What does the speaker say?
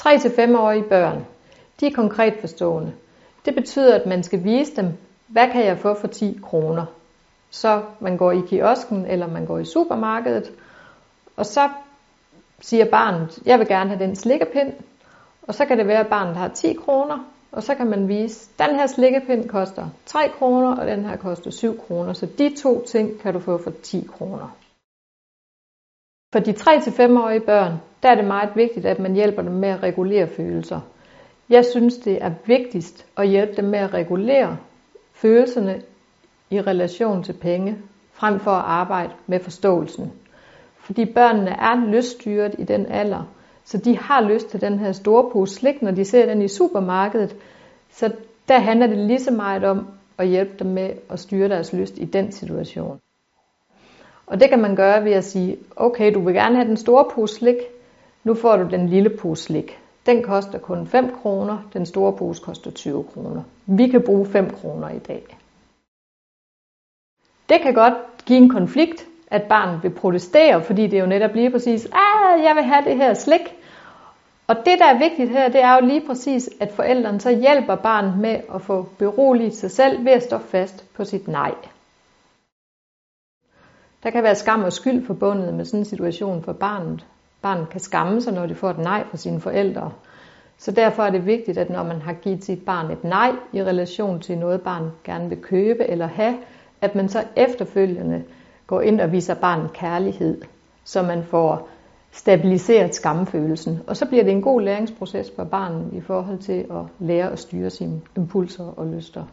3-5-årige børn, de er konkret forstående. Det betyder, at man skal vise dem, hvad kan jeg få for 10 kroner? Så man går i kiosken, eller man går i supermarkedet, og så siger barnet, jeg vil gerne have den slikkepind, og så kan det være, at barnet har 10 kroner, og så kan man vise, den her slikkepind koster 3 kroner, og den her koster 7 kroner, så de to ting kan du få for 10 kroner. For de 3-5-årige børn, der er det meget vigtigt, at man hjælper dem med at regulere følelser. Jeg synes, det er vigtigst at hjælpe dem med at regulere følelserne i relation til penge, frem for at arbejde med forståelsen. Fordi børnene er lyststyret i den alder, så de har lyst til den her store pose slik, når de ser den i supermarkedet. Så der handler det lige så meget om at hjælpe dem med at styre deres lyst i den situation. Og det kan man gøre ved at sige, okay, du vil gerne have den store pose slik, nu får du den lille pose slik. Den koster kun 5 kroner, den store pose koster 20 kroner. Vi kan bruge 5 kroner i dag. Det kan godt give en konflikt, at barnet vil protestere, fordi det er jo netop lige præcis, ah, jeg vil have det her slik. Og det, der er vigtigt her, det er jo lige præcis, at forældrene så hjælper barnet med at få beroliget sig selv ved at stå fast på sit nej. Der kan være skam og skyld forbundet med sådan en situation for barnet. Barnet kan skamme sig, når det får et nej fra sine forældre. Så derfor er det vigtigt, at når man har givet sit barn et nej i relation til noget, barnet gerne vil købe eller have, at man så efterfølgende går ind og viser barnet kærlighed, så man får stabiliseret skamfølelsen. Og så bliver det en god læringsproces for barnet i forhold til at lære at styre sine impulser og lyster.